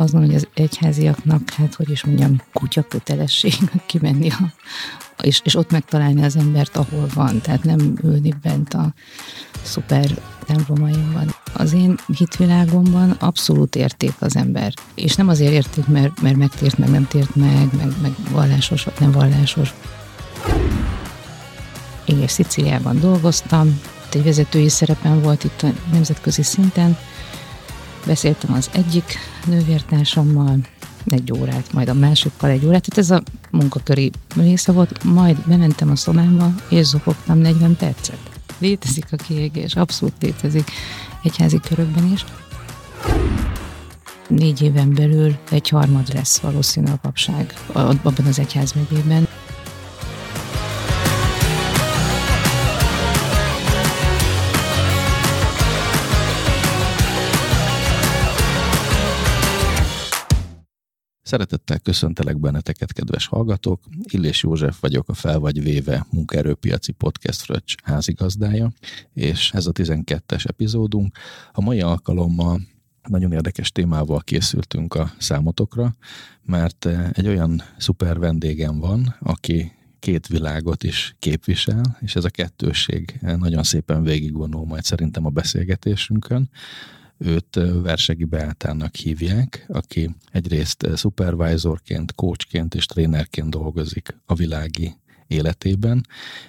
azt mondom, hogy az egyháziaknak, hát hogy is mondjam, kutya kötelesség kimenni a, és, és ott megtalálni az embert, ahol van. Tehát nem ülni bent a szuper templomaimban. Az én hitvilágomban abszolút érték az ember. És nem azért érték, mert, mert megtért, meg nem tért meg, meg, meg vallásos, vagy nem vallásos. Én Sziciliában dolgoztam, egy vezetői szerepem volt itt a nemzetközi szinten, Beszéltem az egyik nővértársammal egy órát, majd a másikkal egy órát, tehát ez a munkaköri része volt, majd bementem a szobámba, és zokogtam 40 percet. Létezik a kiégés, abszolút létezik egyházi körökben is. Négy éven belül egy harmad lesz valószínű a papság abban az egyházmegyében. Szeretettel köszöntelek benneteket, kedves hallgatók. Illés József vagyok, a Fel vagy Véve munkaerőpiaci podcast Fröccs házigazdája, és ez a 12-es epizódunk. A mai alkalommal nagyon érdekes témával készültünk a számotokra, mert egy olyan szuper vendégem van, aki két világot is képvisel, és ez a kettősség nagyon szépen végigvonul majd szerintem a beszélgetésünkön. Őt Versegi Beátának hívják, aki egyrészt supervisorként, coachként és trénerként dolgozik a világi életében,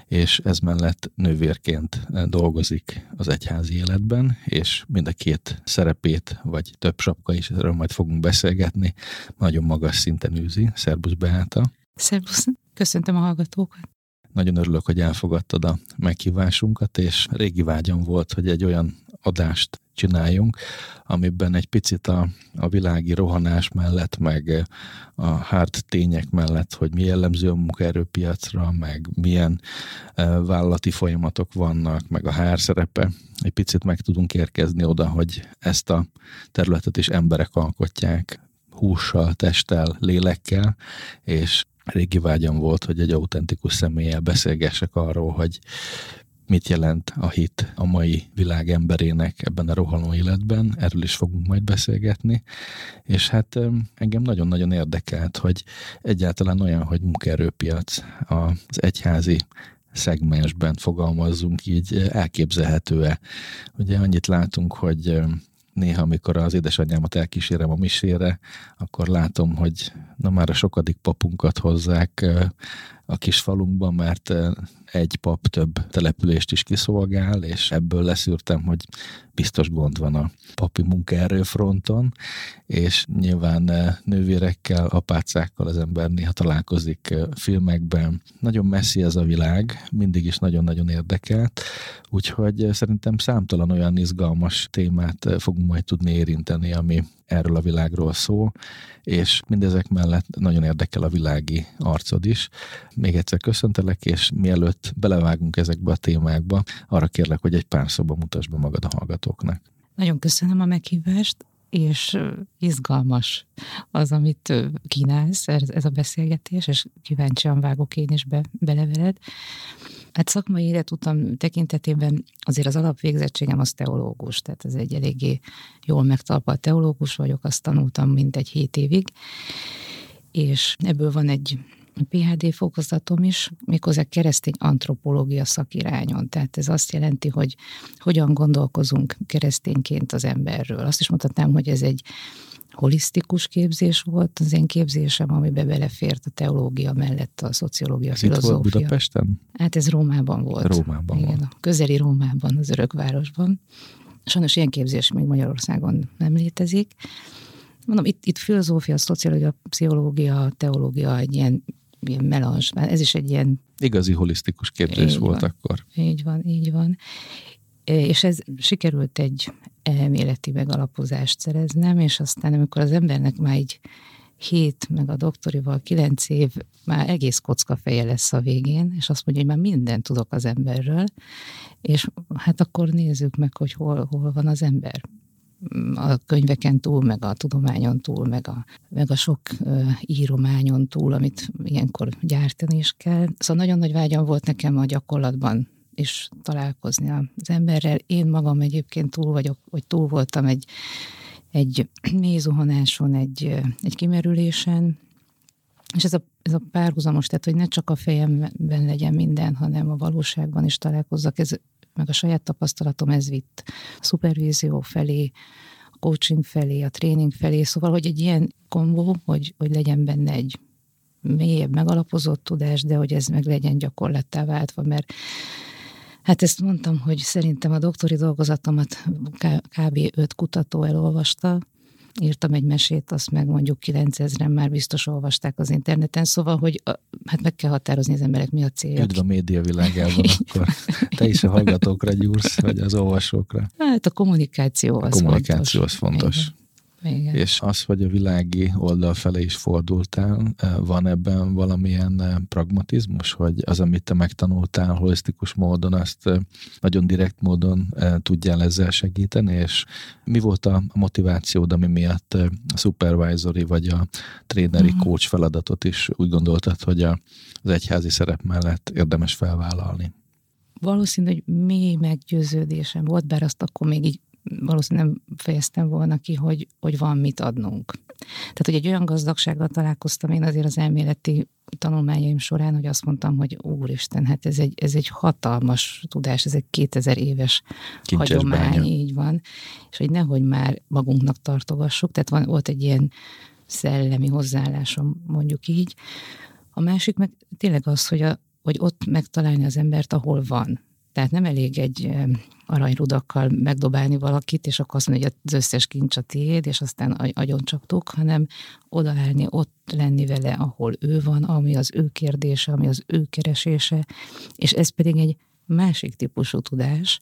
és ez mellett nővérként dolgozik az egyházi életben, és mind a két szerepét, vagy több sapka is, erről majd fogunk beszélgetni, nagyon magas szinten űzi. Szerbusz Beáta! Szerbusz! Köszöntöm a hallgatókat! Nagyon örülök, hogy elfogadtad a meghívásunkat, és régi vágyam volt, hogy egy olyan adást csináljunk, amiben egy picit a, a világi rohanás mellett, meg a hard tények mellett, hogy mi jellemző a munkaerőpiacra, meg milyen e, vállalati folyamatok vannak, meg a HR szerepe, egy picit meg tudunk érkezni oda, hogy ezt a területet is emberek alkotják, hússal, testtel, lélekkel, és régi vágyam volt, hogy egy autentikus személlyel beszélgessek arról, hogy mit jelent a hit a mai világ emberének ebben a rohanó életben, erről is fogunk majd beszélgetni, és hát engem nagyon-nagyon érdekelt, hogy egyáltalán olyan, hogy munkaerőpiac az egyházi szegmensben fogalmazzunk így, elképzelhető-e. Ugye annyit látunk, hogy néha, amikor az édesanyámat elkísérem a misére, akkor látom, hogy na már a sokadik papunkat hozzák a kis falunkban, mert egy pap több települést is kiszolgál, és ebből leszűrtem, hogy biztos gond van a papi munkaerőfronton, és nyilván nővérekkel, apácákkal az ember néha találkozik filmekben. Nagyon messzi ez a világ, mindig is nagyon-nagyon érdekelt, úgyhogy szerintem számtalan olyan izgalmas témát fogunk majd tudni érinteni, ami erről a világról szól, és mindezek mellett nagyon érdekel a világi arcod is. Még egyszer köszöntelek, és mielőtt belevágunk ezekbe a témákba, arra kérlek, hogy egy pár szóba mutasd be magad a hallgatóknak. Nagyon köszönöm a meghívást, és izgalmas az, amit kínálsz, ez a beszélgetés, és kíváncsian vágok én is be, beleveled. Hát szakmai életutam tekintetében azért az alapvégzettségem az teológus, tehát ez egy eléggé jól megtalpalt teológus vagyok, azt tanultam mintegy hét évig, és ebből van egy PHD fokozatom is, méghozzá keresztény antropológia szakirányon. Tehát ez azt jelenti, hogy hogyan gondolkozunk keresztényként az emberről. Azt is mondhatnám, hogy ez egy holisztikus képzés volt az én képzésem, amiben belefért a teológia mellett a szociológia, ez filozófia. Itt volt Budapesten? Hát ez Rómában volt. Rómában Igen, volt. A közeli Rómában, az örökvárosban. Sajnos ilyen képzés még Magyarországon nem létezik. Mondom, itt, itt filozófia, szociológia, pszichológia, teológia egy ilyen, ilyen melans, ez is egy ilyen... Igazi holisztikus képzés így volt van, akkor. Így van, így van. És ez sikerült egy elméleti megalapozást szereznem, és aztán amikor az embernek már egy hét, meg a doktorival kilenc év, már egész kocka feje lesz a végén, és azt mondja, hogy már mindent tudok az emberről, és hát akkor nézzük meg, hogy hol, hol van az ember a könyveken túl, meg a tudományon túl, meg a, meg a sok írományon túl, amit ilyenkor gyártani is kell. Szóval nagyon nagy vágyam volt nekem a gyakorlatban is találkozni az emberrel. Én magam egyébként túl vagyok, vagy túl voltam egy egy mély zuhanáson, egy, egy kimerülésen, és ez a, ez a párhuzamos, tehát hogy ne csak a fejemben legyen minden, hanem a valóságban is találkozzak, ez, meg a saját tapasztalatom ez vitt a szupervízió felé, a coaching felé, a tréning felé, szóval, hogy egy ilyen kombó, hogy, hogy legyen benne egy mélyebb, megalapozott tudás, de hogy ez meg legyen gyakorlattá váltva, mert Hát ezt mondtam, hogy szerintem a doktori dolgozatomat kb. öt kutató elolvasta, írtam egy mesét, azt meg mondjuk 9000-en már biztos olvasták az interneten, szóval, hogy hát meg kell határozni az emberek, mi a célja. Üdv a média világában, akkor te is a hallgatókra gyúrsz, vagy az olvasókra. Hát a kommunikáció az a kommunikáció fontos. az fontos. Igen. Igen. És az, hogy a világi oldal felé is fordultál, eh, van ebben valamilyen eh, pragmatizmus, hogy az, amit te megtanultál holisztikus módon, azt eh, nagyon direkt módon tudjál ezzel segíteni, és mi volt a motivációd, ami miatt a supervisory vagy a tréneri uh-huh. coach feladatot is úgy gondoltad, hogy az egyházi szerep mellett érdemes felvállalni? Valószínű, hogy mély meggyőződésem volt, bár azt akkor még így valószínűleg nem fejeztem volna ki, hogy, hogy van mit adnunk. Tehát, hogy egy olyan gazdagsággal találkoztam én azért az elméleti tanulmányaim során, hogy azt mondtam, hogy úristen, hát ez egy, ez egy hatalmas tudás, ez egy 2000 éves Kincses hagyomány, bánya. így van, és hogy nehogy már magunknak tartogassuk, tehát van, volt egy ilyen szellemi hozzáállásom, mondjuk így. A másik meg tényleg az, hogy, a, hogy ott megtalálni az embert, ahol van. Tehát nem elég egy aranyrudakkal megdobálni valakit, és akkor azt mondja, hogy az összes kincs a tiéd, és aztán agyon csaptuk, hanem odaállni, ott lenni vele, ahol ő van, ami az ő kérdése, ami az ő keresése, és ez pedig egy másik típusú tudás,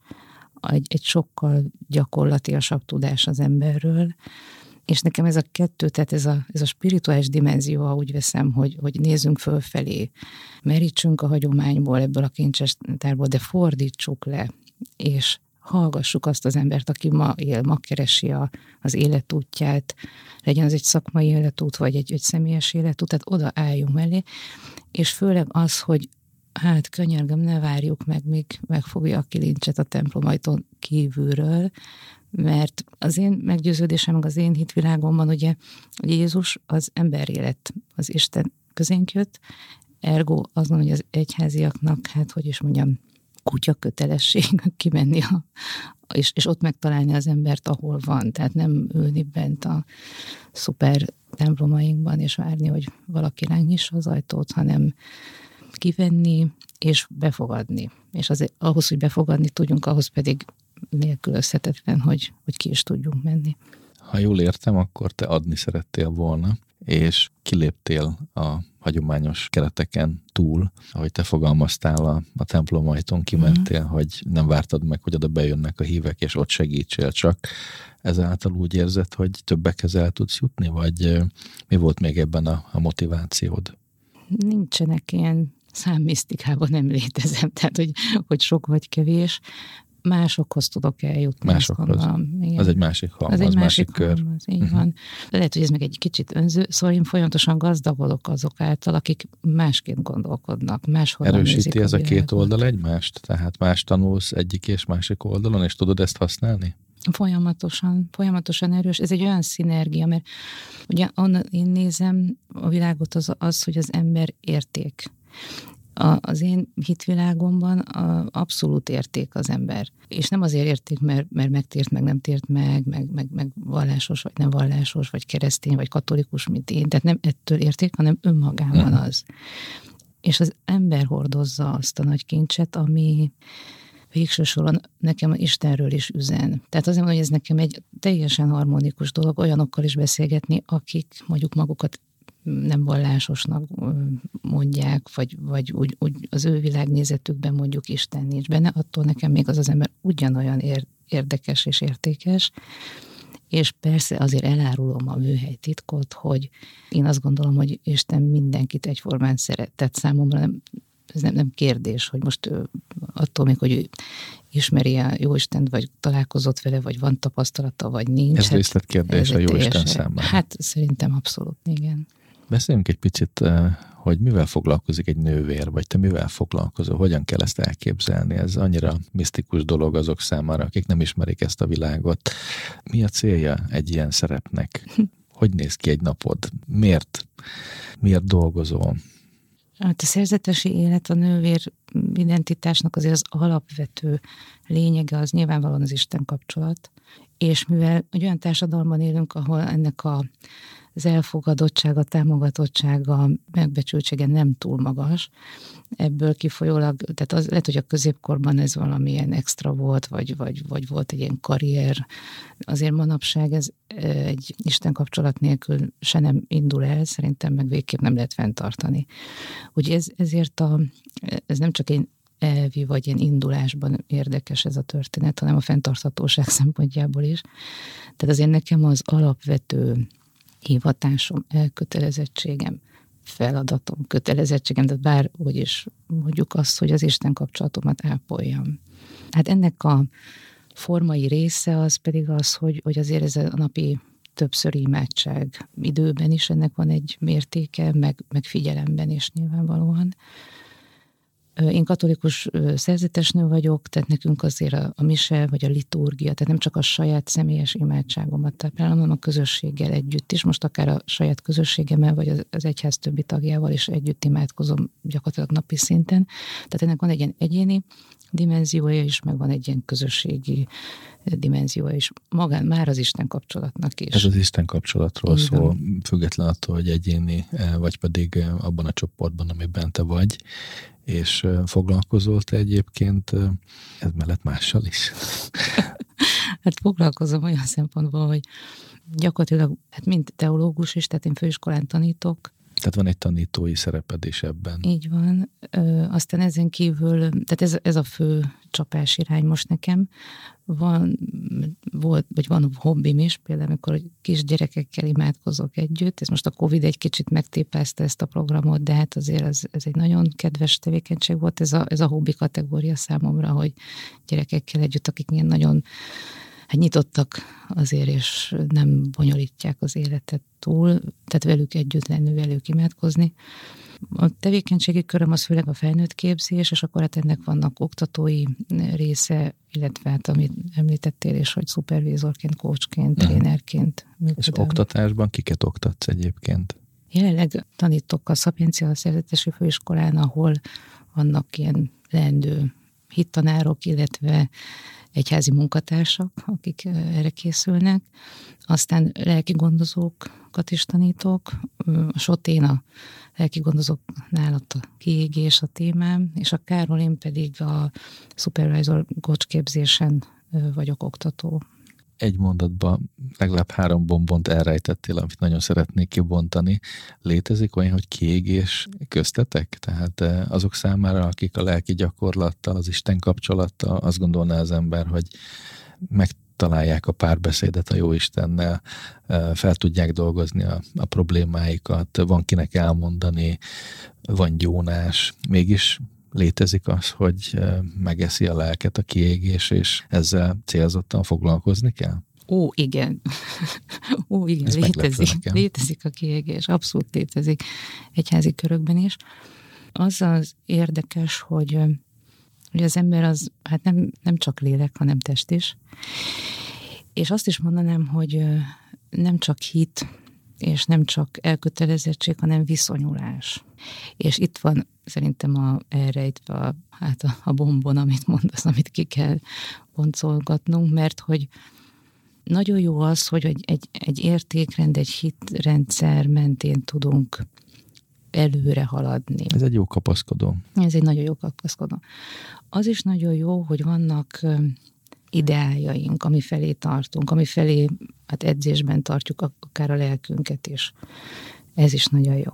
egy, egy sokkal gyakorlatiasabb tudás az emberről, és nekem ez a kettő, tehát ez a, ez a spirituális dimenzió, ha úgy veszem, hogy, hogy nézzünk fölfelé, merítsünk a hagyományból, ebből a kincses tárból, de fordítsuk le, és hallgassuk azt az embert, aki ma él, ma keresi a, az életútját, legyen az egy szakmai életút, vagy egy, egy személyes életút, tehát oda álljunk mellé, és főleg az, hogy hát könyörgöm, ne várjuk meg, míg megfogja a kilincset a templomajtón kívülről, mert az én meggyőződésem, meg az én hitvilágomban ugye Jézus az ember élet, az Isten közénk jött, ergo azon, hogy az egyháziaknak, hát hogy is mondjam, kutya kötelesség kimenni a, és, és ott megtalálni az embert, ahol van. Tehát nem ülni bent a szuper templomainkban, és várni, hogy valaki ránk nyissa az ajtót, hanem kivenni és befogadni. És az, ahhoz, hogy befogadni tudjunk, ahhoz pedig nélkülözhetetlen, hogy, hogy ki is tudjunk menni. Ha jól értem, akkor te adni szerettél volna, és kiléptél a hagyományos kereteken túl, ahogy te fogalmaztál a, a templomajtón, kimentél, mm. hogy nem vártad meg, hogy oda bejönnek a hívek, és ott segítsél csak. Ezáltal úgy érzed, hogy többekhez el tudsz jutni, vagy mi volt még ebben a, a motivációd? Nincsenek ilyen számmisztikában nem létezem, tehát hogy, hogy sok vagy kevés másokhoz tudok eljutni. Másokhoz. Igen. Az egy másik halmaz, az egy másik, másik kör. Halmaz, így uh-huh. van. Lehet, hogy ez meg egy kicsit önző, szóval én folyamatosan gazdagodok azok által, akik másként gondolkodnak, máshol Erősíti ez a, a két oldal egymást? Tehát más tanulsz egyik és másik oldalon, és tudod ezt használni? Folyamatosan, folyamatosan erős. Ez egy olyan szinergia, mert ugye onnan én nézem a világot az, az hogy az ember érték a, az én hitvilágomban a abszolút érték az ember. És nem azért érték, mert, mert megtért, meg nem tért meg, meg, meg, meg vallásos, vagy nem vallásos, vagy keresztény, vagy katolikus, mint én. Tehát nem ettől érték, hanem önmagában az. És az ember hordozza azt a nagy kincset, ami végső soron nekem Istenről is üzen. Tehát azért mondom, hogy ez nekem egy teljesen harmonikus dolog, olyanokkal is beszélgetni, akik mondjuk magukat nem vallásosnak mondják, vagy, vagy úgy, úgy az ő világnézetükben mondjuk Isten nincs benne, attól nekem még az az ember ugyanolyan ér, érdekes és értékes, és persze azért elárulom a műhely titkot, hogy én azt gondolom, hogy Isten mindenkit egyformán szeret. Tehát számomra nem, ez nem, nem kérdés, hogy most attól még, hogy ő ismeri a Jóistent, vagy találkozott vele, vagy van tapasztalata, vagy nincs. Ez hát részletkérdés a Jóisten számára. Hát szerintem abszolút, igen. Beszéljünk egy picit uh, hogy mivel foglalkozik egy nővér, vagy te mivel foglalkozol, hogyan kell ezt elképzelni. Ez annyira misztikus dolog azok számára, akik nem ismerik ezt a világot. Mi a célja egy ilyen szerepnek? Hogy néz ki egy napod? Miért? Miért dolgozol? Hát a szerzetesi élet, a nővér identitásnak azért az alapvető lényege az nyilvánvalóan az Isten kapcsolat, és mivel egy olyan társadalomban élünk, ahol ennek a az elfogadottsága, támogatottsága, megbecsültsége nem túl magas. Ebből kifolyólag, tehát az, lehet, hogy a középkorban ez valamilyen extra volt, vagy, vagy, vagy volt egy ilyen karrier. Azért manapság ez egy Isten kapcsolat nélkül se nem indul el, szerintem meg végképp nem lehet fenntartani. Ugye ez, ezért a, ez nem csak egy elvi vagy ilyen indulásban érdekes ez a történet, hanem a fenntarthatóság szempontjából is. Tehát azért nekem az alapvető hivatásom, elkötelezettségem, feladatom, kötelezettségem, de bárhogy is mondjuk azt, hogy az Isten kapcsolatomat ápoljam. Hát ennek a formai része az pedig az, hogy, hogy azért ez a napi többször imádság időben is ennek van egy mértéke, meg, meg figyelemben is nyilvánvalóan. Én katolikus szerzetesnő vagyok, tehát nekünk azért a, a mise vagy a liturgia, tehát nem csak a saját személyes imádságomat táplálom, hanem a közösséggel együtt is. Most akár a saját közösségemmel, vagy az, az egyház többi tagjával is együtt imádkozom gyakorlatilag napi szinten. Tehát ennek van egy ilyen egyéni dimenziója is, meg van egy ilyen közösségi dimenziója is. Magán már az Isten kapcsolatnak is. Ez az Isten kapcsolatról Igen. szól, független attól, hogy egyéni, vagy pedig abban a csoportban, amiben te vagy, és foglalkozol te egyébként ez mellett mással is? hát foglalkozom olyan szempontból, hogy gyakorlatilag, hát mint teológus is, tehát én főiskolán tanítok, tehát van egy tanítói szereped is ebben. Így van. Ö, aztán ezen kívül, tehát ez, ez a fő csapás irány most nekem. Van, volt, vagy van hobbim is, például amikor kisgyerekekkel imádkozok együtt. Ez most a Covid egy kicsit megtépázta ezt a programot, de hát azért ez, ez egy nagyon kedves tevékenység volt. Ez a, ez a hobbi kategória számomra, hogy gyerekekkel együtt, akik ilyen nagyon hát nyitottak azért, és nem bonyolítják az életet túl, tehát velük együtt lenni, velük imádkozni. A tevékenységi köröm az főleg a felnőtt képzés, és akkor hát ennek vannak oktatói része, illetve hát amit említettél is, hogy szupervízorként, coachként, uh-huh. trénerként. És oktatásban kiket oktatsz egyébként? Jelenleg tanítok a Szapiencia Szerzetesi Főiskolán, ahol vannak ilyen leendő hittanárok, illetve egyházi munkatársak, akik erre készülnek. Aztán lelki gondozókat is tanítok. A Sotén a lelki gondozóknál ott a kiégés a témám, és a Károlin pedig a supervisor coach vagyok oktató egy mondatban legalább három bombont elrejtettél, amit nagyon szeretnék kibontani. Létezik olyan, hogy kiégés köztetek? Tehát eh, azok számára, akik a lelki gyakorlattal, az Isten kapcsolattal, azt gondolná az ember, hogy megtalálják a párbeszédet a jó Istennel, eh, fel tudják dolgozni a, a problémáikat, van kinek elmondani, van gyónás, mégis létezik az, hogy megeszi a lelket a kiégés, és ezzel célzottan foglalkozni kell? Ó, igen. Ó, igen, Ez létezik. Létezik a kiégés, abszolút létezik egyházi körökben is. Az az érdekes, hogy, hogy az ember az hát nem, nem csak lélek, hanem test is. És azt is mondanám, hogy nem csak hit, és nem csak elkötelezettség, hanem viszonyulás. És itt van szerintem a, elrejtve a, hát a, a bombon, amit mondasz, amit ki kell boncolgatnunk, mert hogy nagyon jó az, hogy egy, egy, egy értékrend, egy hitrendszer mentén tudunk előre haladni. Ez egy jó kapaszkodó. Ez egy nagyon jó kapaszkodó. Az is nagyon jó, hogy vannak ideájaink, ami felé tartunk, ami felé hát edzésben tartjuk akár a lelkünket is. Ez is nagyon jó.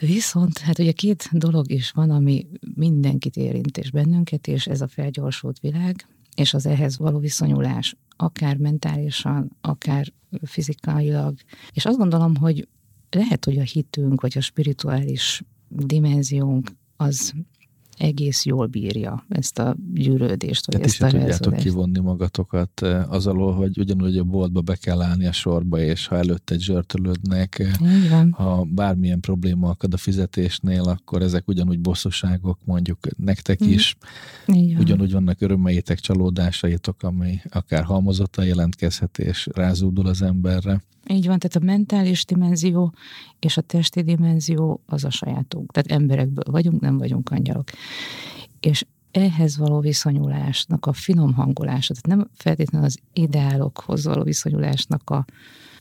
Viszont hát ugye két dolog is van, ami mindenkit érint, és bennünket, és ez a felgyorsult világ, és az ehhez való viszonyulás, akár mentálisan, akár fizikailag. És azt gondolom, hogy lehet, hogy a hitünk, vagy a spirituális dimenziónk az egész jól bírja ezt a gyűrődést. Vagy Tehát ezt is a tudjátok kivonni magatokat eh, az alól, hogy ugyanúgy a boltba be kell állni a sorba, és ha előtte egy zsörtölődnek, eh, Így van. ha bármilyen probléma akad a fizetésnél, akkor ezek ugyanúgy bosszúságok, mondjuk nektek Mhm. is, van. ugyanúgy vannak örömeitek, csalódásaitok, ami akár halmozottan jelentkezhet, és rázúdul az emberre. Így van, tehát a mentális dimenzió és a testi dimenzió az a sajátunk. Tehát emberekből vagyunk, nem vagyunk angyalok. És ehhez való viszonyulásnak a finom hangolása, tehát nem feltétlenül az ideálokhoz való viszonyulásnak a,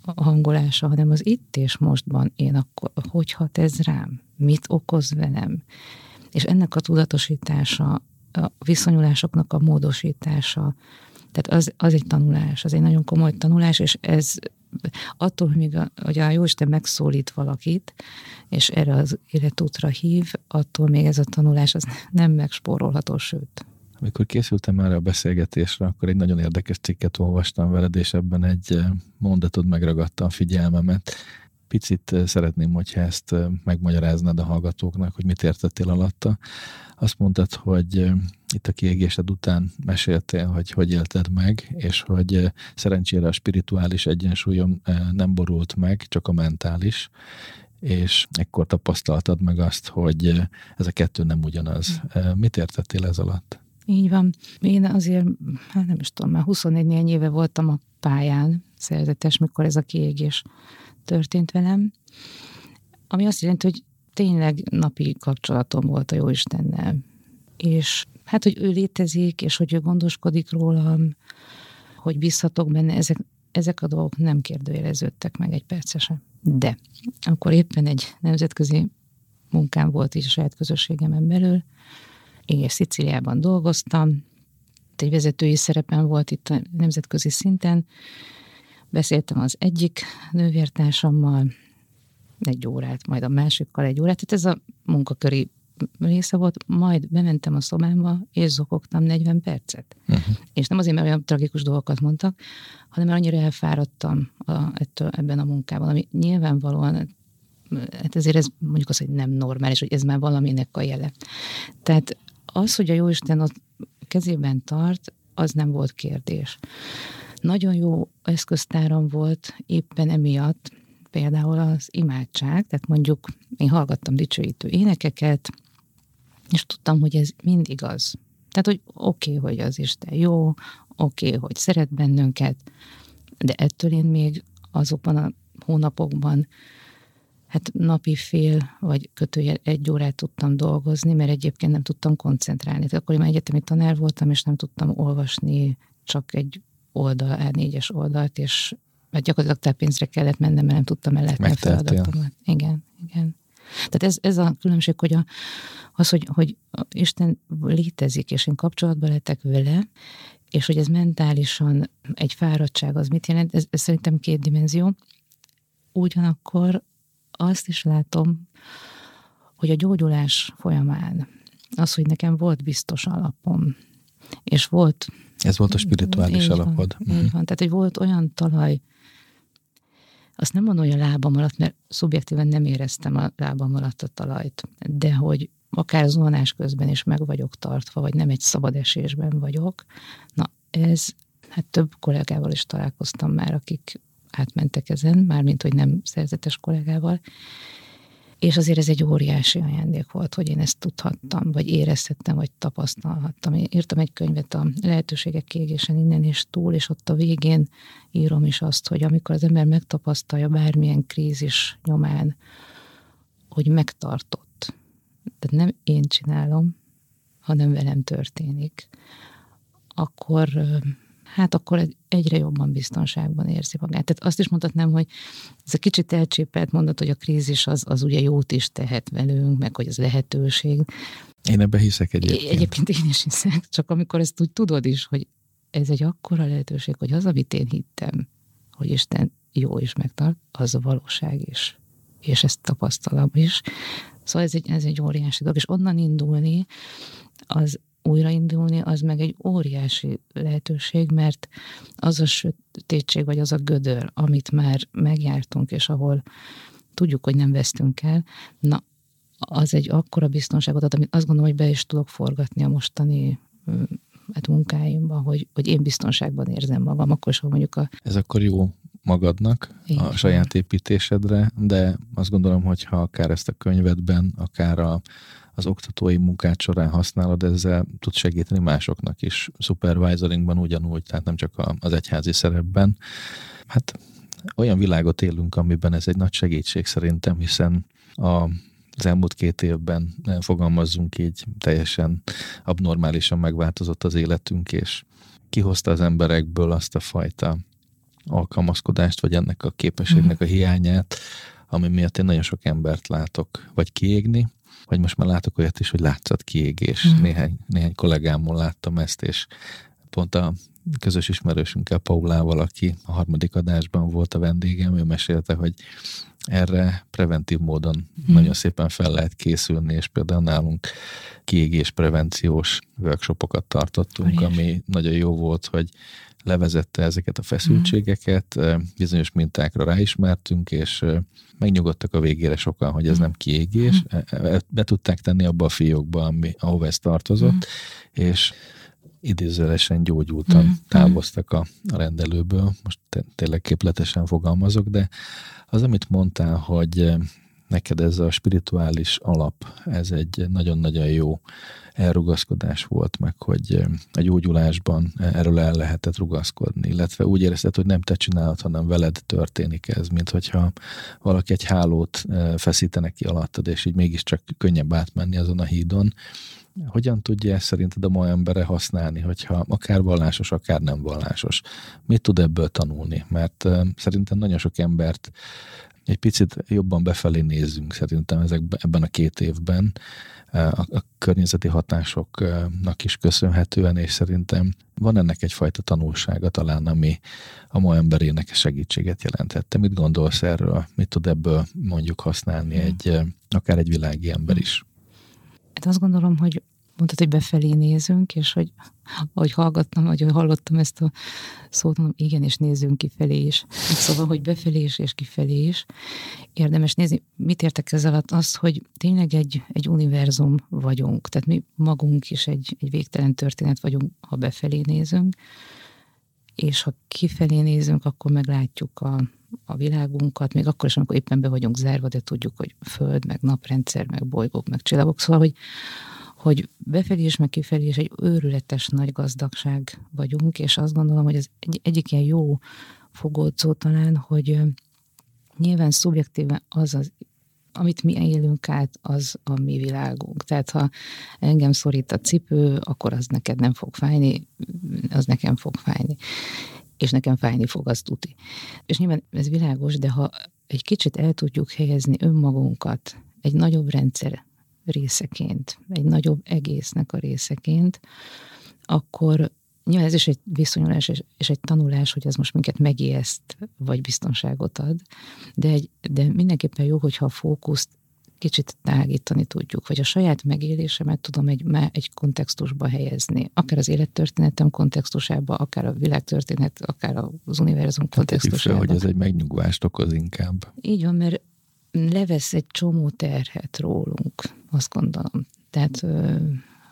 a hangolása, hanem az itt és mostban én akkor, hogy hat ez rám, mit okoz velem. És ennek a tudatosítása, a viszonyulásoknak a módosítása, tehát az, az egy tanulás, az egy nagyon komoly tanulás, és ez attól, hogy, még a, hogy a Jóisten megszólít valakit, és erre az életútra hív, attól még ez a tanulás az nem megspórolható, sőt. Amikor készültem erre a beszélgetésre, akkor egy nagyon érdekes cikket olvastam veled, és ebben egy eh, mondatod megragadta a figyelmemet. Picit szeretném, hogyha ezt megmagyaráznád a hallgatóknak, hogy mit értettél alatta. Azt mondtad, hogy itt a kiégésed után meséltél, hogy hogy élted meg, és hogy szerencsére a spirituális egyensúlyom nem borult meg, csak a mentális, és ekkor tapasztaltad meg azt, hogy ez a kettő nem ugyanaz. Eh, Mit értettél ez alatt? Így van. Én azért, hát nem is tudom, már 24 néhány éve voltam a pályán szerzetes, mikor ez a kiégés történt velem, ami azt jelenti, hogy tényleg napi kapcsolatom volt a Jóistennel. És hát, hogy ő létezik, és hogy ő gondoskodik rólam, hogy bízhatok benne, ezek, ezek a dolgok nem kérdőjeleződtek meg egy percesen. De akkor éppen egy nemzetközi munkám volt is a saját közösségemen belül, és Sziciliában dolgoztam, egy vezetői szerepen volt itt a nemzetközi szinten, beszéltem az egyik nővértársammal egy órát, majd a másikkal egy órát, tehát ez a munkaköri része volt, majd bementem a szobámba, és zokogtam 40 percet. Uh-huh. És nem azért, mert olyan tragikus dolgokat mondtak, hanem mert annyira elfáradtam a, ettől, ebben a munkában, ami nyilvánvalóan, hát ezért ez mondjuk az, hogy nem normális, hogy ez már valaminek a jele. Tehát az, hogy a Jóisten ott kezében tart, az nem volt kérdés. Nagyon jó eszköztáram volt éppen emiatt, például az imádság, tehát mondjuk én hallgattam dicsőítő énekeket, és tudtam, hogy ez mind igaz. Tehát, hogy oké, okay, hogy az Isten jó, oké, okay, hogy szeret bennünket, de ettől én még azokban a hónapokban hát napi fél, vagy kötője egy órát tudtam dolgozni, mert egyébként nem tudtam koncentrálni. Tehát akkor én már egyetemi tanár voltam, és nem tudtam olvasni csak egy oldal, A4-es oldalt, és mert gyakorlatilag táppénzre kellett mennem, mert nem tudtam ellátni a feladatomat. Igen, igen. Tehát ez, ez a különbség, hogy a, az, hogy, hogy Isten létezik, és én kapcsolatban lehetek vele, és hogy ez mentálisan egy fáradtság, az mit jelent? Ez, ez szerintem két dimenzió. Ugyanakkor azt is látom, hogy a gyógyulás folyamán az, hogy nekem volt biztos alapom, és volt... Ez volt a spirituális így alapod. Van, így van. Tehát, hogy volt olyan talaj, azt nem mondom, hogy a lábam alatt, mert szubjektíven nem éreztem a lábam alatt a talajt, de hogy akár zuhanás közben is meg vagyok tartva, vagy nem egy szabad esésben vagyok. Na, ez, hát több kollégával is találkoztam már, akik átmentek ezen, mármint, hogy nem szerzetes kollégával, és azért ez egy óriási ajándék volt, hogy én ezt tudhattam, vagy érezhettem, vagy tapasztalhattam. Én írtam egy könyvet a lehetőségek kiégésen innen és túl, és ott a végén írom is azt, hogy amikor az ember megtapasztalja bármilyen krízis nyomán, hogy megtartott. Tehát nem én csinálom, hanem velem történik, akkor hát akkor egyre jobban biztonságban érzi magát. Tehát azt is mondhatnám, hogy ez a kicsit elcsépelt mondat, hogy a krízis az, az ugye jót is tehet velünk, meg hogy az lehetőség. Én ebbe hiszek egyébként. Egyébként én is hiszek, csak amikor ezt úgy tudod is, hogy ez egy akkora lehetőség, hogy az, amit én hittem, hogy Isten jó is megtart, az a valóság is. És ezt tapasztalom is. Szóval ez egy, ez egy óriási dolog, és onnan indulni, az újraindulni, az meg egy óriási lehetőség, mert az a sötétség, vagy az a gödör, amit már megjártunk, és ahol tudjuk, hogy nem vesztünk el, na, az egy akkora biztonságot ad, amit azt gondolom, hogy be is tudok forgatni a mostani hát munkáimban, hogy, hogy én biztonságban érzem magam, akkor is, mondjuk a... Ez akkor jó magadnak, Így a saját építésedre, de azt gondolom, hogy ha akár ezt a könyvedben, akár a, az oktatói munkát során használod, ezzel tud segíteni másoknak is. Supervisoringban ugyanúgy, tehát nem csak az egyházi szerepben. Hát olyan világot élünk, amiben ez egy nagy segítség szerintem, hiszen a az elmúlt két évben fogalmazzunk így, teljesen abnormálisan megváltozott az életünk, és kihozta az emberekből azt a fajta alkalmazkodást, vagy ennek a képességnek a hiányát, ami miatt én nagyon sok embert látok, vagy kiégni, vagy most már látok olyat is, hogy látszat kiégés. Mm. Néhány, néhány kollégámon láttam ezt, és pont a közös ismerősünkkel, Paulával, aki a harmadik adásban volt a vendégem, ő mesélte, hogy erre preventív módon hmm. nagyon szépen fel lehet készülni, és például nálunk kiégés prevenciós workshopokat tartottunk, Olyan. ami nagyon jó volt, hogy levezette ezeket a feszültségeket, mm. bizonyos mintákra ráismertünk, és megnyugodtak a végére sokan, hogy ez mm. nem kiégés. Mm. Be tudták tenni abba a fiókba, ami, ahova ez tartozott, mm. és idézőlesen gyógyultan mm. távoztak a, a rendelőből. Most tényleg képletesen fogalmazok, de az, amit mondtál, hogy neked ez a spirituális alap, ez egy nagyon-nagyon jó elrugaszkodás volt, meg hogy a gyógyulásban erről el lehetett rugaszkodni, illetve úgy érezted, hogy nem te csinálod, hanem veled történik ez, mint hogyha valaki egy hálót feszítenek ki alattad, és így mégiscsak könnyebb átmenni azon a hídon. Hogyan tudja ezt szerinted a mai embere használni, hogyha akár vallásos, akár nem vallásos? Mit tud ebből tanulni? Mert szerintem nagyon sok embert egy picit jobban befelé nézzünk szerintem ezekben, ebben a két évben, a, a környezeti hatásoknak is köszönhetően, és szerintem van ennek egyfajta tanulsága talán, ami a ma emberének segítséget jelentett. Te mit gondolsz erről? Mit tud ebből mondjuk használni hmm. egy, akár egy világi ember is? Hát azt gondolom, hogy mondtad, hogy befelé nézünk, és hogy ahogy hallgattam, vagy hogy hallottam ezt a szót, mondom, igen, és nézzünk kifelé is. Szóval, hogy befelé is, és kifelé is. Érdemes nézni, mit értek ezzel alatt? Az, hogy tényleg egy, egy univerzum vagyunk, tehát mi magunk is egy, egy végtelen történet vagyunk, ha befelé nézünk, és ha kifelé nézünk, akkor meglátjuk a, a világunkat, még akkor is, amikor éppen be vagyunk zárva, de tudjuk, hogy föld, meg naprendszer, meg bolygók, meg csillagok, szóval, hogy, hogy befelé és meg kifelé is egy őrületes nagy gazdagság vagyunk, és azt gondolom, hogy ez egy, egyik ilyen jó fogódzó talán, hogy nyilván szubjektíven az az amit mi élünk át, az a mi világunk. Tehát ha engem szorít a cipő, akkor az neked nem fog fájni, az nekem fog fájni. És nekem fájni fog, az tuti. És nyilván ez világos, de ha egy kicsit el tudjuk helyezni önmagunkat egy nagyobb rendszer részeként, egy nagyobb egésznek a részeként, akkor nyilván ez is egy viszonyulás és egy tanulás, hogy ez most minket megijeszt, vagy biztonságot ad, de, egy, de mindenképpen jó, hogyha a fókuszt kicsit tágítani tudjuk, vagy a saját megélésemet tudom egy, egy kontextusba helyezni, akár az élettörténetem kontextusába, akár a világtörténet, akár az univerzum kontextusába. hogy ez egy megnyugvást okoz inkább. Így van, mert levesz egy csomó terhet rólunk, azt gondolom. Tehát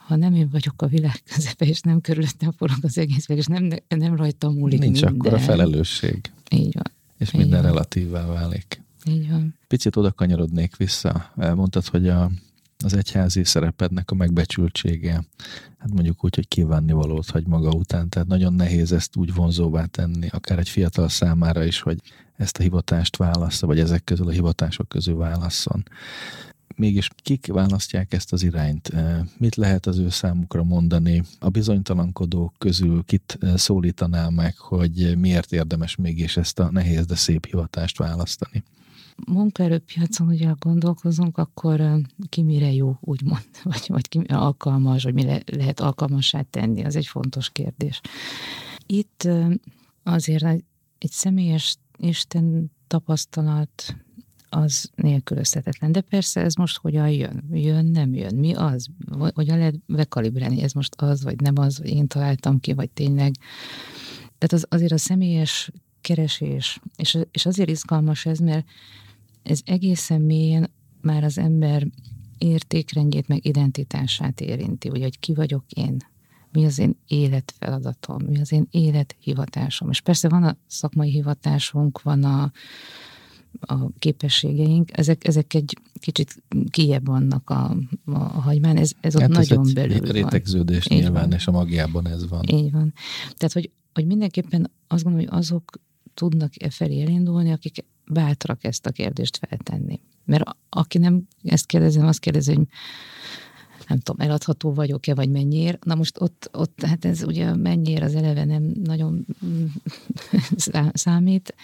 ha nem én vagyok a világ közepe, és nem körülöttem forog az egész és nem, nem rajtam múlik Nincs minden. akkor a felelősség. Így van. És Így minden van. relatívvá válik. Így van. Picit oda kanyarodnék vissza. Mondtad, hogy a, az egyházi szerepednek a megbecsültsége, hát mondjuk úgy, hogy kívánni valót hagy maga után, tehát nagyon nehéz ezt úgy vonzóvá tenni, akár egy fiatal számára is, hogy ezt a hivatást válassza, vagy ezek közül a hivatások közül válasszon. Mégis kik választják ezt az irányt? Mit lehet az ő számukra mondani? A bizonytalankodók közül kit szólítanál meg, hogy miért érdemes mégis ezt a nehéz, de szép hivatást választani? munkaerőpiacon ugye gondolkozunk, akkor ki mire jó, úgymond, vagy, vagy ki alkalmas, vagy mi le, lehet alkalmassá tenni, az egy fontos kérdés. Itt azért egy személyes Isten tapasztalat az nélkülözhetetlen. De persze ez most hogyan jön? Jön, nem jön? Mi az? Hogyan lehet bekalibrálni? Ez most az, vagy nem az, vagy én találtam ki, vagy tényleg. Tehát az, azért a személyes keresés, és, és azért izgalmas ez, mert ez egészen mélyen már az ember értékrendjét, meg identitását érinti, ugye, hogy ki vagyok én, mi az én életfeladatom, mi az én élethivatásom. És persze van a szakmai hivatásunk, van a, a képességeink, ezek, ezek egy kicsit kiebb vannak a, a, hagymán, ez, ez ott hát nagyon ez belül rétegződés van. nyilván, van. és a magjában ez van. Így van. Tehát, hogy, hogy mindenképpen azt gondolom, hogy azok tudnak e felé elindulni, akik bátrak ezt a kérdést feltenni. Mert aki nem ezt kérdezi, azt kérdezi, hogy nem tudom, eladható vagyok-e, vagy mennyiért. Na most ott, ott hát ez ugye mennyiért az eleve nem nagyon számít.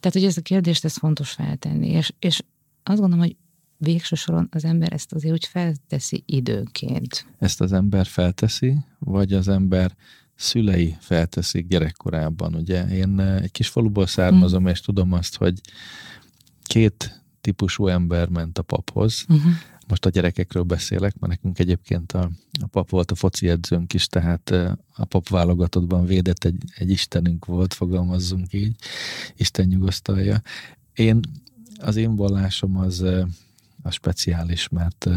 Tehát, hogy ezt a kérdést ez fontos feltenni, és, és azt gondolom, hogy végső soron az ember ezt azért úgy felteszi időnként. Ezt az ember felteszi, vagy az ember szülei felteszik gyerekkorában. Ugye én eh, egy kis faluból származom, hmm. és tudom azt, hogy két típusú ember ment a paphoz. Uh-huh. Most a gyerekekről beszélek, mert nekünk egyébként a, a pap volt a foci edzőnk is, tehát eh, a pap válogatottban védett egy, egy istenünk volt, fogalmazzunk így, Isten nyugosztalja. Én, az én vallásom az a speciális, mert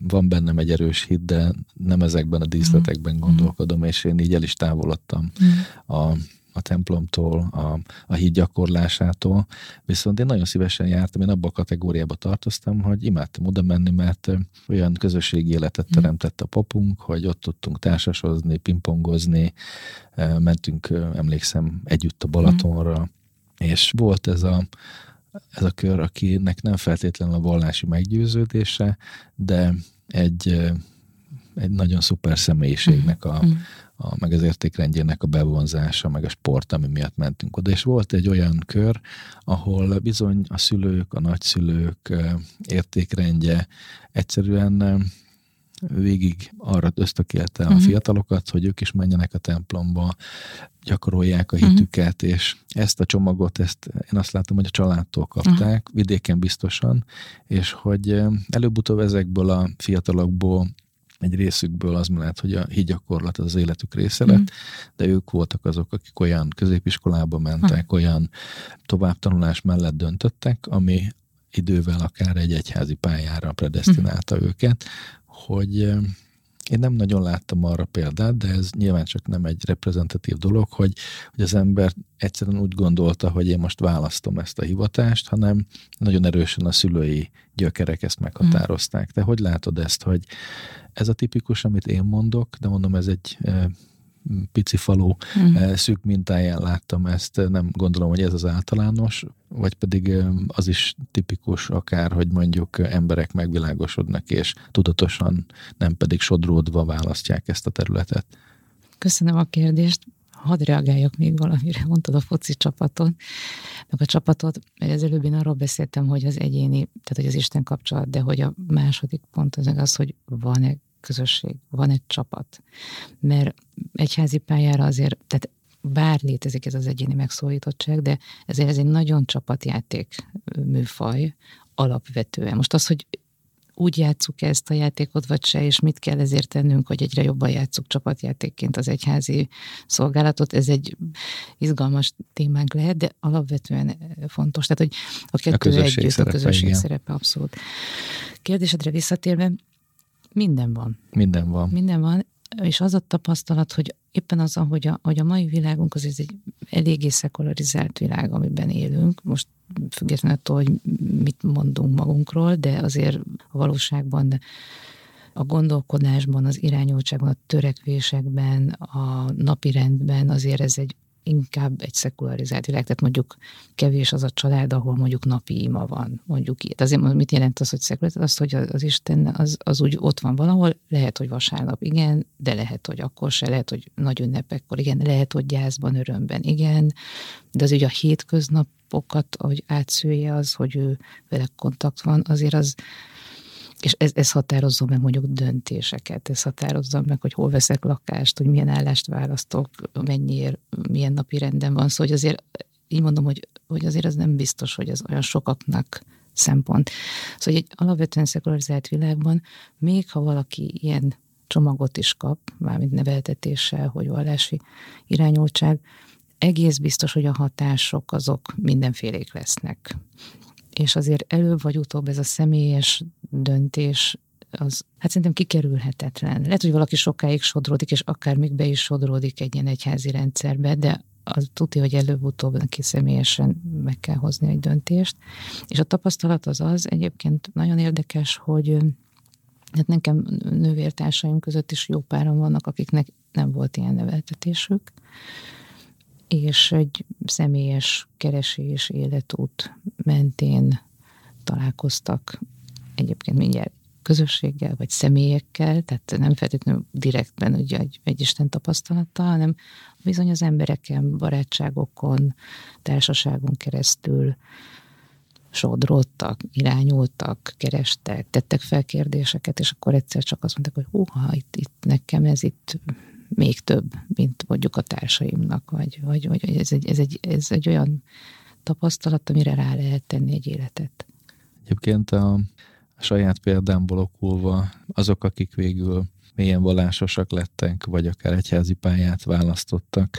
van bennem egy erős hit, de nem ezekben a díszletekben mm. gondolkodom, és én így el is távolodtam mm. a, a templomtól, a, a híd gyakorlásától, viszont én nagyon szívesen jártam, én abba a kategóriába tartoztam, hogy imádtam oda menni, mert olyan közösségi életet mm. teremtett a papunk, hogy ott tudtunk társasozni, pingpongozni, mentünk, emlékszem, együtt a Balatonra, és volt ez a, ez a kör, akinek nem feltétlenül a vallási meggyőződése, de egy, egy nagyon szuper személyiségnek a, mm. A, meg az értékrendjének a bevonzása, meg a sport, ami miatt mentünk oda. És volt egy olyan kör, ahol bizony a szülők, a nagyszülők értékrendje egyszerűen végig arra ösztökélte a uh-huh. fiatalokat, hogy ők is menjenek a templomba, gyakorolják a mhm. hitüket, uh-huh. és ezt a csomagot, ezt én azt látom, hogy a családtól kapták, uh-huh. vidéken biztosan, és hogy előbb-utóbb ezekből a fiatalokból egy részükből az lehet, hogy a hígyakorlat az életük része lett, mm. de ők voltak azok, akik olyan középiskolába mentek, mm. olyan továbbtanulás mellett döntöttek, ami idővel akár egy egyházi pályára predestinálta mm. őket, hogy én nem nagyon láttam arra példát, de ez nyilván csak nem egy reprezentatív dolog, hogy, hogy az ember egyszerűen úgy gondolta, hogy én most választom ezt a hivatást, hanem nagyon erősen a szülői gyökerek ezt meghatározták. Te hogy látod ezt, hogy ez a tipikus, amit én mondok, de mondom, ez egy pici falu mm. szűk mintáján láttam ezt, nem gondolom, hogy ez az általános, vagy pedig eh, az is tipikus akár, hogy mondjuk emberek megvilágosodnak, és tudatosan, nem pedig sodródva választják ezt a területet. Köszönöm a kérdést. Hadd reagáljak még valamire, mondtad a foci csapaton, meg a csapatot, az előbb én arról beszéltem, hogy az egyéni, tehát hogy az Isten kapcsolat, de hogy a második pont az az, hogy van-e közösség, van egy csapat. Mert egyházi pályára azért, tehát bár létezik ez az egyéni megszólítottság, de ezért ez egy nagyon csapatjáték műfaj alapvetően. Most az, hogy úgy játsszuk ezt a játékot, vagy se, és mit kell ezért tennünk, hogy egyre jobban játsszuk csapatjátékként az egyházi szolgálatot, ez egy izgalmas témánk lehet, de alapvetően fontos. Tehát, hogy a kettő a együtt, szerepe, a közösség igen. szerepe abszolút. Kérdésedre visszatérve, minden van. Minden van. Minden van, és az a tapasztalat, hogy éppen az, hogy a, hogy a mai világunk az egy eléggé szekularizált világ, amiben élünk, most függetlenül attól, hogy mit mondunk magunkról, de azért a valóságban a gondolkodásban, az irányultságban, a törekvésekben, a napirendben azért ez egy inkább egy szekularizált világ, tehát mondjuk kevés az a család, ahol mondjuk napi ima van, mondjuk így. Azért mit jelent az, hogy szekularizált? Az, hogy az Isten az, az úgy ott van valahol, lehet, hogy vasárnap igen, de lehet, hogy akkor se, lehet, hogy nagy ünnepekkor igen, lehet, hogy gyászban, örömben igen, de az ugye a hétköznapokat, ahogy átszője az, hogy ő vele kontakt van, azért az, és ez, ez határozza meg mondjuk döntéseket, ez határozza meg, hogy hol veszek lakást, hogy milyen állást választok, mennyiért, milyen napi renden van. Szóval hogy azért így mondom, hogy, hogy azért az nem biztos, hogy ez olyan sokaknak szempont. Szóval egy alapvetően szekularizált világban, még ha valaki ilyen csomagot is kap, mármint neveltetéssel, hogy vallási irányultság, egész biztos, hogy a hatások azok mindenfélék lesznek és azért előbb vagy utóbb ez a személyes döntés az hát szerintem kikerülhetetlen. Lehet, hogy valaki sokáig sodródik, és akár még be is sodródik egy ilyen egyházi rendszerbe, de az tudja, hogy előbb-utóbb neki személyesen meg kell hozni egy döntést. És a tapasztalat az az, egyébként nagyon érdekes, hogy hát nekem nővértársaim között is jó páran vannak, akiknek nem volt ilyen neveltetésük, és egy személyes keresés, életút mentén találkoztak egyébként mindjárt közösséggel, vagy személyekkel, tehát nem feltétlenül direktben ugye egy, egy Isten tapasztalattal, hanem bizony az embereken, barátságokon, társaságon keresztül sodródtak, irányultak, kerestek, tettek fel kérdéseket, és akkor egyszer csak azt mondták, hogy húha, itt, itt nekem ez itt még több, mint mondjuk a társaimnak, vagy, vagy, vagy ez, egy, ez, egy, ez egy olyan tapasztalat, amire rá lehet tenni egy életet. Egyébként a saját példámból okulva azok, akik végül mélyen vallásosak lettek, vagy akár egyházi pályát választottak.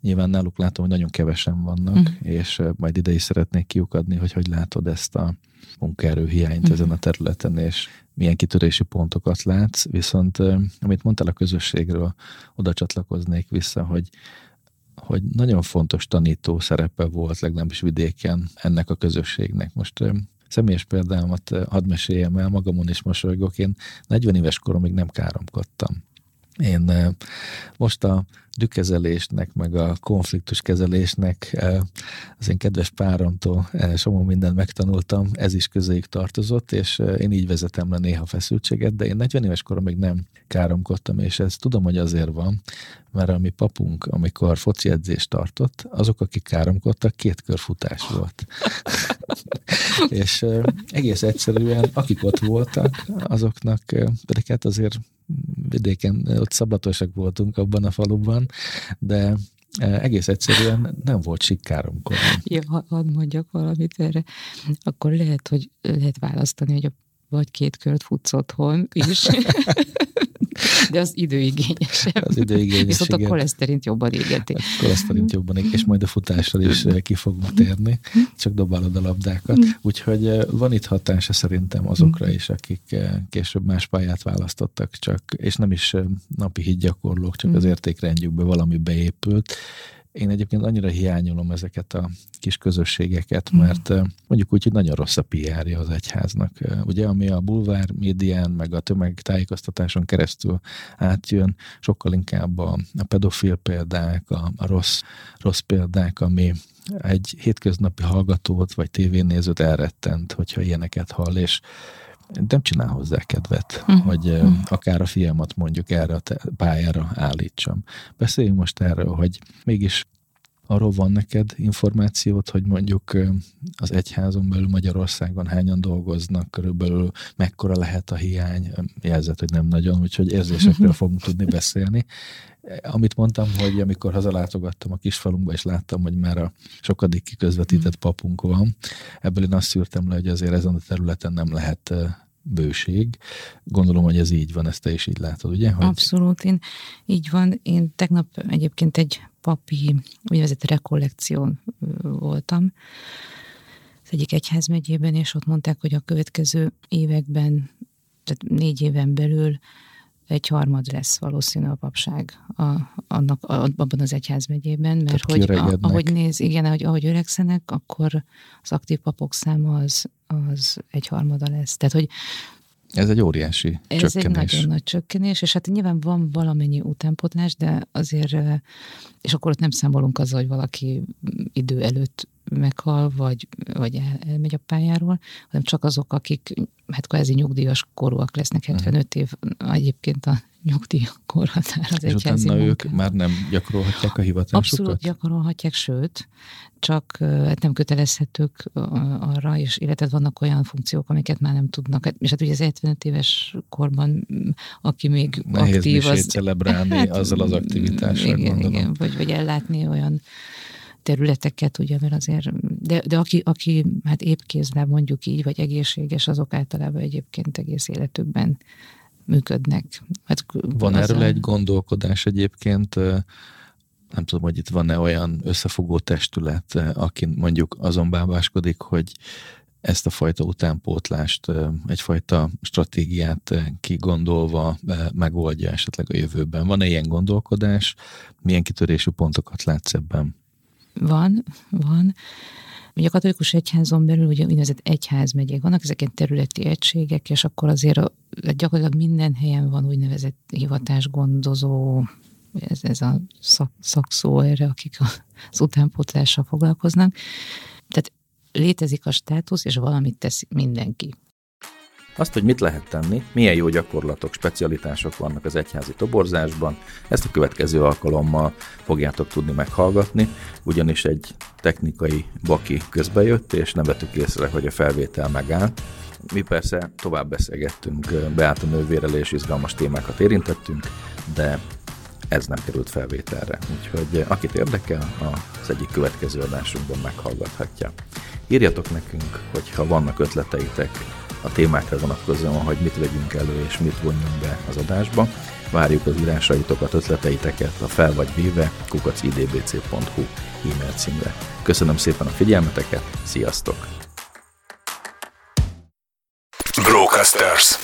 Nyilván náluk látom, hogy nagyon kevesen vannak, uh-huh. és majd ide is szeretnék kiukadni, hogy hogy látod ezt a munkaerő hiányt uh-huh. ezen a területen, és milyen kitörési pontokat látsz. Viszont amit mondtál a közösségről, oda csatlakoznék vissza, hogy hogy nagyon fontos tanító szerepe volt, legalábbis vidéken ennek a közösségnek. Most személyes példámat hadd meséljem el, magamon is mosolygok. Én 40 éves koromig nem káromkodtam. Én most a dükkezelésnek, meg a konfliktuskezelésnek eh, az én kedves páromtól somó mindent megtanultam, ez is közéig tartozott, és én így vezetem le néha feszültséget, de én 40 éves koromig nem káromkodtam, és ez tudom, hogy azért van, mert a mi papunk, amikor foci edzést tartott, azok, akik káromkodtak, két kör futás volt. és egész egyszerűen, akik ott voltak, azoknak, pedig hát azért vidéken, ott szablatosak voltunk abban a faluban, de egész egyszerűen nem volt sikkáromkodni. Ja, hadd mondjak valamit erre. Akkor lehet, hogy lehet választani, hogy a vagy két kört futsz otthon is. De az időigényesebb. Az időigényes, Viszont igen. a koleszterint jobban égeti. A koleszterint jobban égeti, és majd a futással is eh, ki fogunk térni, csak dobálod a labdákat. Úgyhogy eh, van itt hatása szerintem azokra is, akik eh, később más pályát választottak, csak, és nem is napi hídgyakorlók, csak az értékrendjükbe valami beépült, én egyébként annyira hiányolom ezeket a kis közösségeket, mm. mert mondjuk úgy, hogy nagyon rossz a pr az egyháznak. Ugye, ami a bulvár médián, meg a tömegtájékoztatáson keresztül átjön, sokkal inkább a, a pedofil példák, a, a rossz, rossz példák, ami egy hétköznapi hallgatót vagy tévénézőt elrettent, hogyha ilyeneket hall, és nem csinál hozzá kedvet, uh-huh. hogy uh-huh. akár a fiamat mondjuk erre a pályára állítsam. Beszéljünk most erről, hogy mégis arról van neked információt, hogy mondjuk az egyházon belül Magyarországon hányan dolgoznak, körülbelül mekkora lehet a hiány, jelzett, hogy nem nagyon, úgyhogy érzésekről fogunk tudni beszélni. Amit mondtam, hogy amikor hazalátogattam a kisfalunkba, és láttam, hogy már a sokadik kiközvetített papunk van, ebből én azt szűrtem le, hogy azért ezen a területen nem lehet bőség. Gondolom, hogy ez így van, ezt te is így látod, ugye? Hogy... Abszolút, én így van. Én tegnap egyébként egy papi úgynevezett rekollekción voltam az egyik egyházmegyében, és ott mondták, hogy a következő években, tehát négy éven belül egy harmad lesz valószínű a papság a, annak, a, abban az egyházmegyében, mert hogy a, ahogy néz, igen, ahogy, ahogy öregszenek, akkor az aktív papok száma az, az egy harmada lesz. Tehát, hogy ez egy óriási ez csökkenés. egy nagyon nagy csökkenés, és hát nyilván van valamennyi utánpotlás, de azért, és akkor ott nem számolunk azzal, hogy valaki idő előtt meghal, vagy, vagy el, elmegy a pályáról, hanem csak azok, akik hát kvázi nyugdíjas korúak lesznek, 75 év egyébként a nyugdíjkorhatár az És utána munka. ők már nem gyakorolhatják a hivatásukat? Abszolút gyakorolhatják, sőt, csak hát nem kötelezhetők arra, és illetve vannak olyan funkciók, amiket már nem tudnak. Hát, és hát ugye az 75 éves korban, aki még Nehéz aktív, az... celebrálni hát, azzal az aktivitással, igen, gondolom. Igen, vagy, vagy ellátni olyan területeket, ugye, mert azért, de, de aki, aki hát épp kézben mondjuk így, vagy egészséges, azok általában egyébként egész életükben működnek. Hát, Van erről a... egy gondolkodás egyébként, nem tudom, hogy itt van-e olyan összefogó testület, aki mondjuk azon bábáskodik, hogy ezt a fajta utánpótlást, egyfajta stratégiát kigondolva megoldja esetleg a jövőben. Van-e ilyen gondolkodás? Milyen kitörésű pontokat látsz ebben? Van, van. Ugye a katolikus egyházon belül ugye úgynevezett egyházmegyék vannak, ezek ilyen területi egységek, és akkor azért a, gyakorlatilag minden helyen van úgynevezett hivatásgondozó, ez, ez a szak, szakszó erre, akik az utánpótlással foglalkoznak. Tehát létezik a státusz, és valamit tesz mindenki. Azt, hogy mit lehet tenni, milyen jó gyakorlatok, specialitások vannak az egyházi toborzásban, ezt a következő alkalommal fogjátok tudni meghallgatni, ugyanis egy technikai baki közbejött, és nem vettük észre, hogy a felvétel megállt. Mi persze tovább beszélgettünk, Beáta nővérel és izgalmas témákat érintettünk, de ez nem került felvételre. Úgyhogy akit érdekel, az egyik következő adásunkban meghallgathatja. Írjatok nekünk, hogyha vannak ötleteitek a témákra vonatkozóan, hogy mit vegyünk elő és mit vonjunk be az adásba. Várjuk az írásaitokat, ötleteiteket a fel vagy véve kukacidbc.hu e-mail címre. Köszönöm szépen a figyelmeteket, sziasztok! Brocasters.